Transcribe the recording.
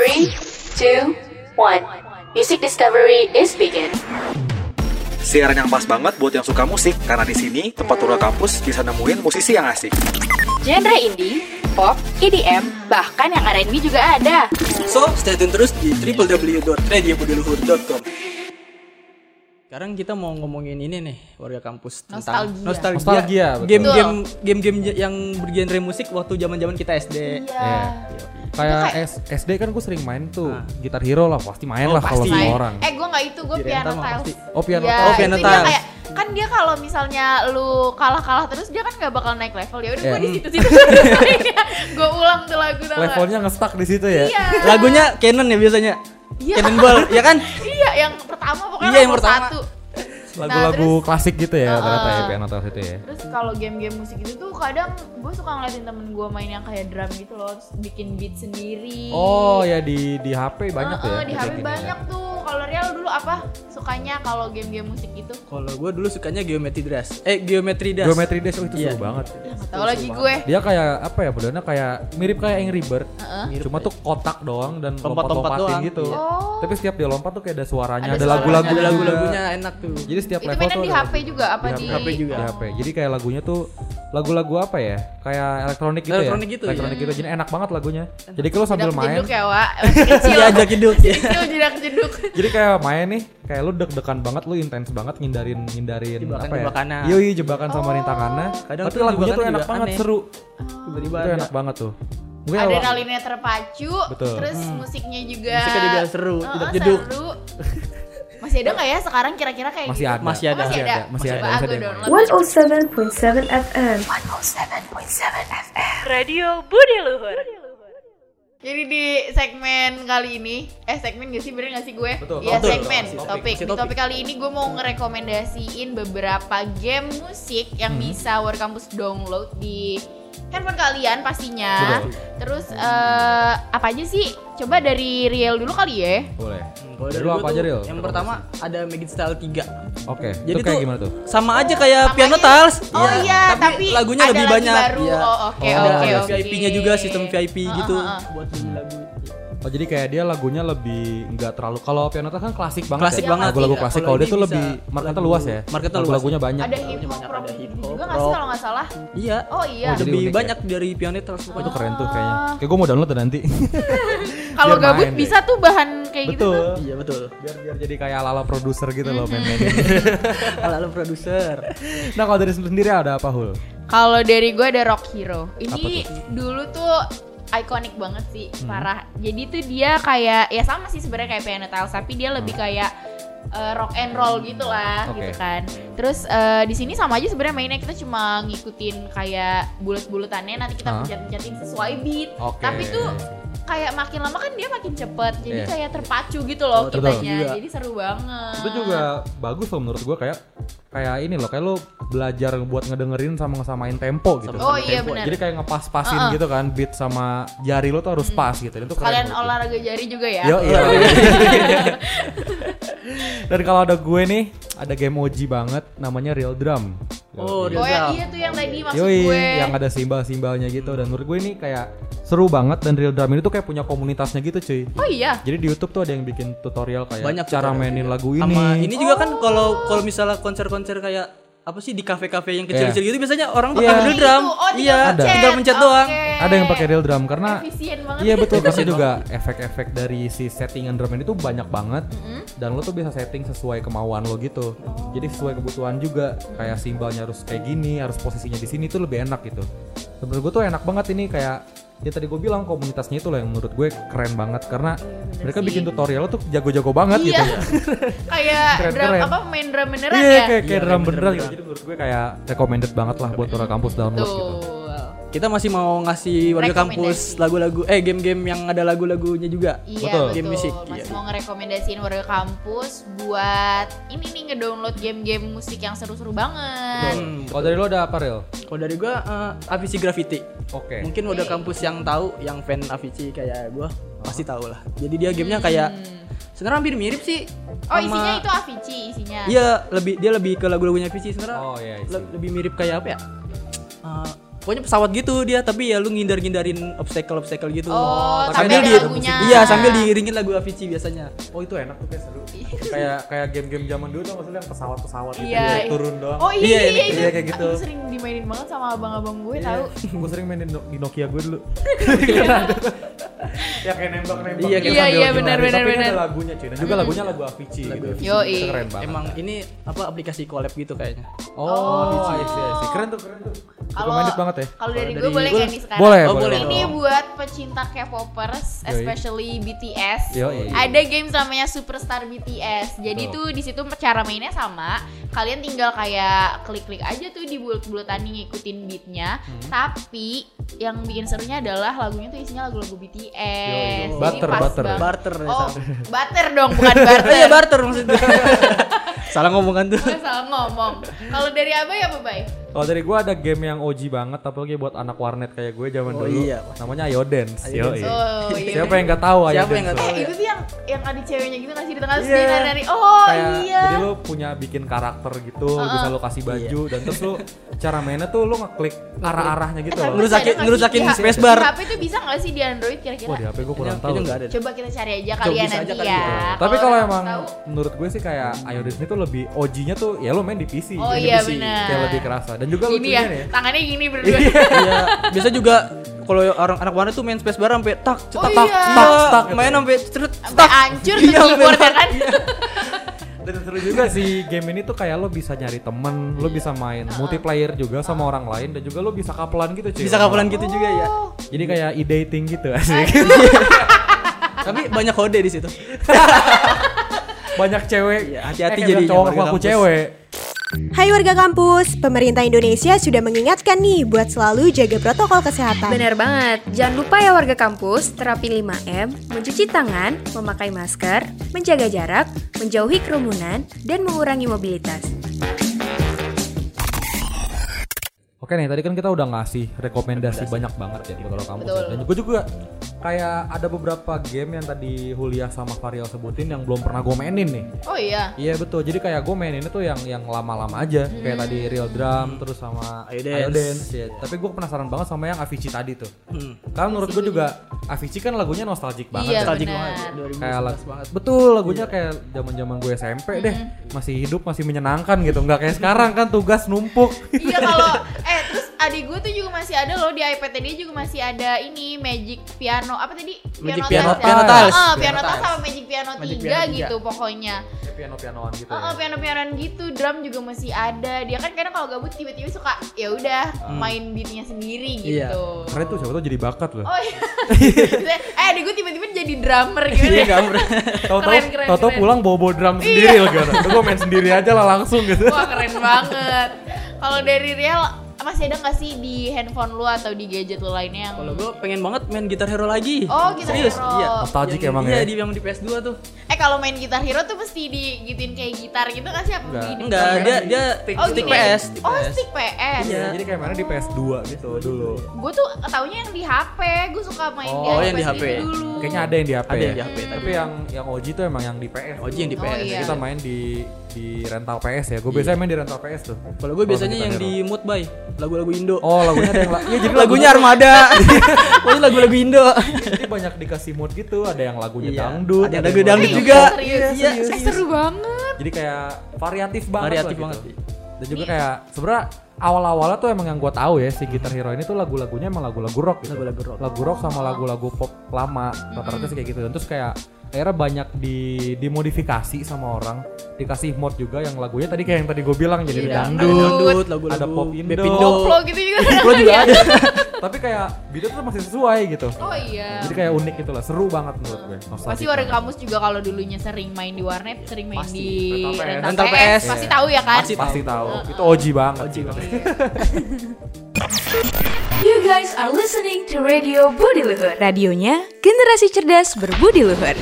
Three, two, one. Music discovery is begin. Siaran yang pas banget buat yang suka musik karena di sini tempat turun kampus bisa nemuin musisi yang asik. Genre indie, pop, EDM, bahkan yang R&B juga ada. So, stay tune terus di www.radiobudiluhur.com Sekarang kita mau ngomongin ini nih warga kampus tentang Nostalgia. nostalgia, game-game game-game yang bergenre musik waktu zaman-zaman kita SD. Iya. Kayak S- SD kan gue sering main tuh Ah. gitar hero lah pasti main Oh, lah kalau semua orang. Eh gue nggak itu, gue piano tiles. pasti. Oh piano Ya, tiles. Oh, piano tiles. kayak kan dia kalau misalnya lu kalah-kalah terus dia kan nggak bakal naik level ya udah Iya. gue di situ-situ gue ulang tuh lagu tau? Levelnya nge-stuck di situ ya. iya Lagunya Canon ya biasanya. Iya. Cannonball, ya kan? iya yang pertama pokoknya Iya, yang pertama. satu Lagu-lagu terus- klasik gitu ya Uh-uh. ternyata ya piano tiles itu ya. terus kalau game-game musik itu tuh kadang gue suka ngeliatin temen gue main yang kayak drum gitu loh terus bikin beat sendiri Oh ya di di HP banyak Heeh, ya. di HP banyak ya. tuh kalau Real dulu apa sukanya kalau game-game musik gitu Kalau gue dulu sukanya Geometry Dash. Eh, Geometry Dash. Geometry Dash oh itu Iya. seru banget. tahu lagi gue Dia kayak apa ya modelnya kayak mirip kayak Angry Bird. Heeh. Cuma tuh kotak doang dan Lompat-lompat lompat-lompatin doang. gitu. Iya. Oh. Tapi setiap dia lompat tuh kayak ada suaranya, Ada lagu-lagu Ada lagu-lagunya enak tuh. Jadi setiap itu level tuh di HP juga apa Di di, HP juga. Di HP. Jadi kayak lagunya tuh lagu-lagu apa ya? Kayak elektronik gitu Elektronik ya. gitu, elektronik iya. gitu. Jadi enak banget lagunya. Jadi kalau sambil main jeduk ya Wak masih kecil Iya, ajak hidup. kecil jeduk Jadi kayak main nih, kayak lu deg-degan banget, lu intens banget ngindarin ngindarin apa ya? Jebakan-jebakannya. Yoi, jebakan sama rintangannya. Kadang Tapi tuh lagunya tuh jebakan enak banget, aneh. seru. Tiba-tiba Itu enak banget tuh. Mungkin adrenalinnya terpacu Betul. terus musiknya juga Musiknya juga seru, Heeh, jedak-jeduk. seru. masih ada nggak ya sekarang kira-kira kayak masih gitu? ada. Masih ada. masih ada Masih ada. Masih ada yang download 107.7 FM. Jadi di segmen kali ini, eh segmen gak sih bener gak sih gue? Betul, Iya betul. segmen, Topik, topik. Di topik. kali ini gue mau ngerekomendasiin beberapa game musik yang Hmm. bisa War Campus download di handphone kalian pastinya. Betul. Terus eh, apa aja sih? Coba dari Riel dulu kali ya. Boleh. Hmm, Kalau Dari apa aja, Ril? Yang pertama ada Magic Style 3. Oke. Jadi itu kayak tuh- gimana tuh? Sama aja kayak Sama Piano aja. Tiles. Oh iya, tapi, lagunya ada lebih lagi banyak. Baru. Iya. Oh, oke, Oh, oke, ada oke. VIP-nya juga sistem VIP gitu Heeh, heeh. buat beli lagu. Oh jadi kayak dia lagunya lebih nggak terlalu kalau piano Tiles kan klasik banget Klasik ya. banget, Lagu-lagu iya. klasik. Kalau dia tuh lebih marketnya lagu- luas ya. marketnya luas. Lagu-lagunya banyak. Ada hip hop banyak, rock ada hip hop, juga nggak sih kalau nggak salah? Iya. Oh iya. Oh, lebih unik ya? banyak dari Piano Tiles pokoknya. Itu keren tuh kayaknya. Kayak gue mau download nanti. Kalau gabut main deh. bisa tuh bahan kayak gitu Betul. Iya betul. biar biar jadi kayak ala-ala produser gitu loh main-main. Ala-ala produser. nah kalau dari sendiri ada apa Hul? Kalau dari gue ada Rock Hero. Ini dulu tuh ikonik banget sih, parah. Jadi tuh dia kayak ya sama sih sebenarnya kayak Piano Tiles, tapi dia lebih kayak eh, rock and roll gitu lah, Oke. gitu kan. Terus eh, di sini sama aja sebenarnya mainnya kita cuma ngikutin kayak bulat-bulatannya nanti kita Hah? pencet-pencetin sesuai beat. Oke. Tapi tuh kayak makin lama kan dia makin cepet, jadi Iya. kayak terpacu gitu loh Betul. kitanya. Jadi seru banget. Itu juga bagus loh menurut gue kayak kayak ini loh kayak lo belajar buat ngedengerin sama ngesamain tempo gitu. Oh iya benar. Jadi kayak ngepas-pasin Uh-uh. gitu kan beat sama jari lo tuh harus pas gitu. Itu. Kalian olahraga jari juga ya? Yo, iya. Dan kalau ada gue nih, ada game OG banget namanya Real Drum. Oh. Oh ya, Drum. iya tuh yang tadi maksud Yoi, gue. yang ada simbal-simbalnya gitu dan menurut gue ini kayak seru banget dan Real Drum ini tuh kayak punya komunitasnya gitu cuy. Oh iya. Jadi di YouTube tuh ada yang bikin tutorial kayak Banyak cara tutorial mainin juga. lagu ini. Sama ini juga kan kalau kalau misalnya konser-konser kayak apa sih di kafe-kafe yang kecil-kecil gitu biasanya orang pakai Iya. pedal drum. Itu, oh, iya, Ada. tinggal pencet doang. Oke. Ada yang pakai real drum karena Efisien banget. Iya betul karena juga efek-efek dari si settingan drum ini tuh banyak banget dan lo tuh bisa setting sesuai kemauan lo gitu. Jadi sesuai kebutuhan juga kayak simbalnya harus kayak gini, harus posisinya di sini tuh lebih enak gitu. Menurut gue tuh enak banget ini kayak ya tadi gue bilang komunitasnya itu loh yang menurut gue keren banget karena mereka sih. bikin tutorial tuh jago-jago banget Iya. gitu. kayak Keren, drum keren. apa main drum beneran Iya ya? kayak kayak Iya, drum bener, beneran bener. gitu. Jadi menurut gue kayak recommended banget lah buat orang kampus download gitu. Kita masih mau ngasih warga kampus lagu-lagu eh game-game yang ada lagu-lagunya juga. Iya Betul. betul. Game musik, Masih iya. mau ngerekomendasiin warga kampus buat ini nih ngedownload game-game musik yang seru-seru banget. Hmm. Kalau dari lo ada apa Real? Kalau dari gua eh, Avicii Graffiti. Oke. Mungkin warga kampus yang tahu, yang fan Avicii kayak gua pasti tahu lah. Jadi dia gamenya kayak sebenarnya hampir mirip sih. Hmm. Oh sama- isinya itu Avicii isinya. Iya, lebih dia lebih ke lagu-lagunya Avicii sebenarnya. Oh, iya, isi. le- lebih mirip kayak apa ya? Eh, pokoknya pesawat gitu dia tapi ya lu ngindar-ngindarin obstacle-obstacle gitu. Oh, Pakai tapi dia ada di- lagunya. Iya, sambil diiringin lagu Avicii biasanya. Oh itu enak tuh kayak seru. kayak kayak game-game zaman dulu tuh maksudnya yang pesawat-pesawat gitu Iya. ya, turun doang. Oh iya, Iya, iya, iya, iya, kayak gitu. Aku sering dimainin banget sama abang-abang gue tahu. gue sering main di, No- di Nokia gue dulu. ya kayak nembak-nembak. Iya, gitu iya, sambil iya, lari. benar, Tapi benar, benar. ada lagunya cuy. Dan juga lagunya lagu Avicii gitu. Yoi. Itu keren banget. Emang ini apa aplikasi collab gitu kayaknya. Oh, iya iya sih. Keren tuh, keren tuh. Kalau banget ya. Kalau dari gue boleh kayak ini sekarang. Boleh, Oh, boleh. boleh. Ini buat pecinta K-popers, Yoi. especially BTS. Yoi. Ada games namanya Superstar BTS. Jadi Tuh. tuh di situ cara mainnya sama. Kalian tinggal kayak klik-klik aja tuh di bulat-bulatan ngikutin beatnya. Hmm. Tapi yang bikin serunya adalah lagunya tuh isinya lagu-lagu BTS. Yoi. Jadi Butter, pas butter. banget. Barter Oh, butter dong, bukan barter. Oh iya barter maksudnya. Salah ngomongan tuh. Salah ngomong. Kalau dari Abah ya apa, Bay? Kalau dari gue ada game yang OG banget, apalagi buat anak warnet kayak gue zaman Oh, dulu. iya. Namanya Ayo Dance. Ayo Yoi. Dance. Oh, iya. Siapa yang nggak tahu Ayo Siapa yang Dance nggak tuh? tahu? Eh, itu tuh yang yang ada ceweknya gitu nggak sih di tengah Iya. screen dari oh kayak iya. jadi lu punya bikin karakter gitu bisa lu kasih baju dan terus lu cara mainnya tuh lu ngeklik arah-arahnya gitu loh. Ngerusakin- ngerusakin sih? Di space H- bar. Di HP tuh bisa nggak sih di Android kira-kira? Wah di HP gue kurang tahu. Coba kita cari aja kalian nanti ya. Tapi kalau emang menurut gue sih kayak Ayo Dance itu lebih OG-nya tuh ya lu main di PC. Oh Di iya, PC. benar. Kayak lebih kerasa dan juga gini lucunya ya, nih ya. tangannya gini berdua. Iya, biasa juga kalau orang anak warnet tuh main space bar sampai tak cetak Oh tak iya. tak tak main sampai ceret Sampai hancur tuh Iya, keyboardnya kan. Dan seru juga sih game ini tuh kayak lo bisa nyari temen, lo bisa main multiplayer juga sama orang lain dan juga lo bisa kapelan gitu cuy. bisa kapelan gitu juga ya. Jadi kayak e-dating gitu asik. Tapi banyak kode di situ. Banyak cewek. Iya, hati-hati eh, jadinya cowok aku cewek. Hai warga kampus, pemerintah Indonesia sudah mengingatkan nih buat selalu jaga protokol kesehatan. Bener banget, jangan lupa ya warga kampus, terapi 5M, mencuci tangan, memakai masker, menjaga jarak, menjauhi kerumunan, dan mengurangi mobilitas. Oke nih, tadi kan kita udah ngasih rekomendasi banyak banget ya di Betul Kampus. Betul. Dan gue juga kayak ada beberapa game yang tadi Hulia sama Varial sebutin yang belum pernah gue mainin nih. Oh iya. Iya betul. Jadi kayak gue mainin itu yang yang lama-lama aja, kayak tadi Real Drum terus sama Ayo Ayo Dance. Dance. ya. Tapi gue penasaran banget sama yang Avicii tadi tuh. Hmm. Karena menurut gue juga Avicii kan lagunya nostalgic banget. Iya, ya. Nostalgic banget. Kayak 2011 lag- banget. betul lagunya kayak zaman-zaman gue SMP deh. Masih hidup, masih menyenangkan gitu. Nggak kayak sekarang kan tugas numpuk. Iya kalau eh adik gue tuh juga masih ada loh di iPad dia juga masih ada ini Magic Piano apa tadi? Magic Tiles Piano- ya? Piano Oh, Tiles. oh, Piano Piano Tiles Tiles. sama Magic Piano 3 Magic Piano tiga. gitu pokoknya. Kayak piano-pianoan gitu. Oh, ya. oh piano-pianoan gitu, drum juga masih ada. Dia kan kadang kalau gabut tiba-tiba suka ya udah main beatnya sendiri Iya. gitu. Keren tuh siapa tuh jadi bakat loh. Oh iya. eh adik gue tiba-tiba jadi drummer gitu. Iya, gambar. Tahu-tahu keren, keren, tahu-tahu. Iya. pulang bawa-bawa drum sendiri loh gitu. Gue main sendiri aja lah langsung gitu. Wah keren banget. Kalau dari Real masih ada nggak sih di handphone lu atau di gadget lu lainnya yang Kalau gue pengen banget main gitar hero lagi. Oh, Guitar Serius? Hero. Iya. Nostalgic Yang- emang iya, ya. di yang di PS2 tuh. Eh kalau main gitar hero tuh mesti digituin kayak gitar gitu nggak sih apa Enggak. begini? Enggak, dia dia Oh, stick gini. PS. stick Oh stick PS. Iya. Jadi kayak mana di PS2 gitu dulu. Gue tuh taunya yang di HP. Gue suka main di Oh, iPad yang di HP. dulu. Kayaknya ada yang di HP. Ada ya? yang di HP, Tapi tapi- yang yang OG tuh emang yang di PS. OG yang di Oh, PS. iya. Kita main di di rental PS ya. Gue biasanya main di rental PS tuh. Kalau gue biasanya Gitar yang Hero. di mood by lagu-lagu Indo. Oh lagunya ada yang la- Iya jadi lagunya Armada. Pokoknya lagu-lagu Indo. Jadi banyak dikasih mood gitu. Ada yang lagunya Iya. dangdut. Ada yang yang lagu dangdut juga. Iya, serius. serius. Seru banget. Jadi kayak variatif banget Variatif lah banget. gitu. Dan juga kayak sebenarnya awal-awalnya tuh emang yang gue tahu ya si Guitar Hero ini tuh lagu-lagunya emang lagu-lagu rock gitu. Lagu-lagu rock. Lagu rock sama lagu-lagu pop lama. Rata-rata sih kayak gitu. Dan terus kayak akhirnya banyak di dimodifikasi sama orang dikasih mod juga yang lagunya tadi kayak yang tadi gue bilang jadi Iya. dangdut Dangdut, lagu-lagu ada pop Indo. Koplo gitu juga. Juga ada tapi kayak beatnya tuh masih sesuai gitu Oh iya. jadi kayak unik gitu lah seru banget menurut gue Pasti Nostalgic warga banget. kampus juga kalau dulunya sering main di warnet, sering main Pasti. di Rental PS. rental, PS, pasti Iya. tahu ya kan? Pasti pasti tahu itu OG banget OG sih. banget. You guys are listening to Radio Budi Luhur. Radionya generasi cerdas berbudi luhur.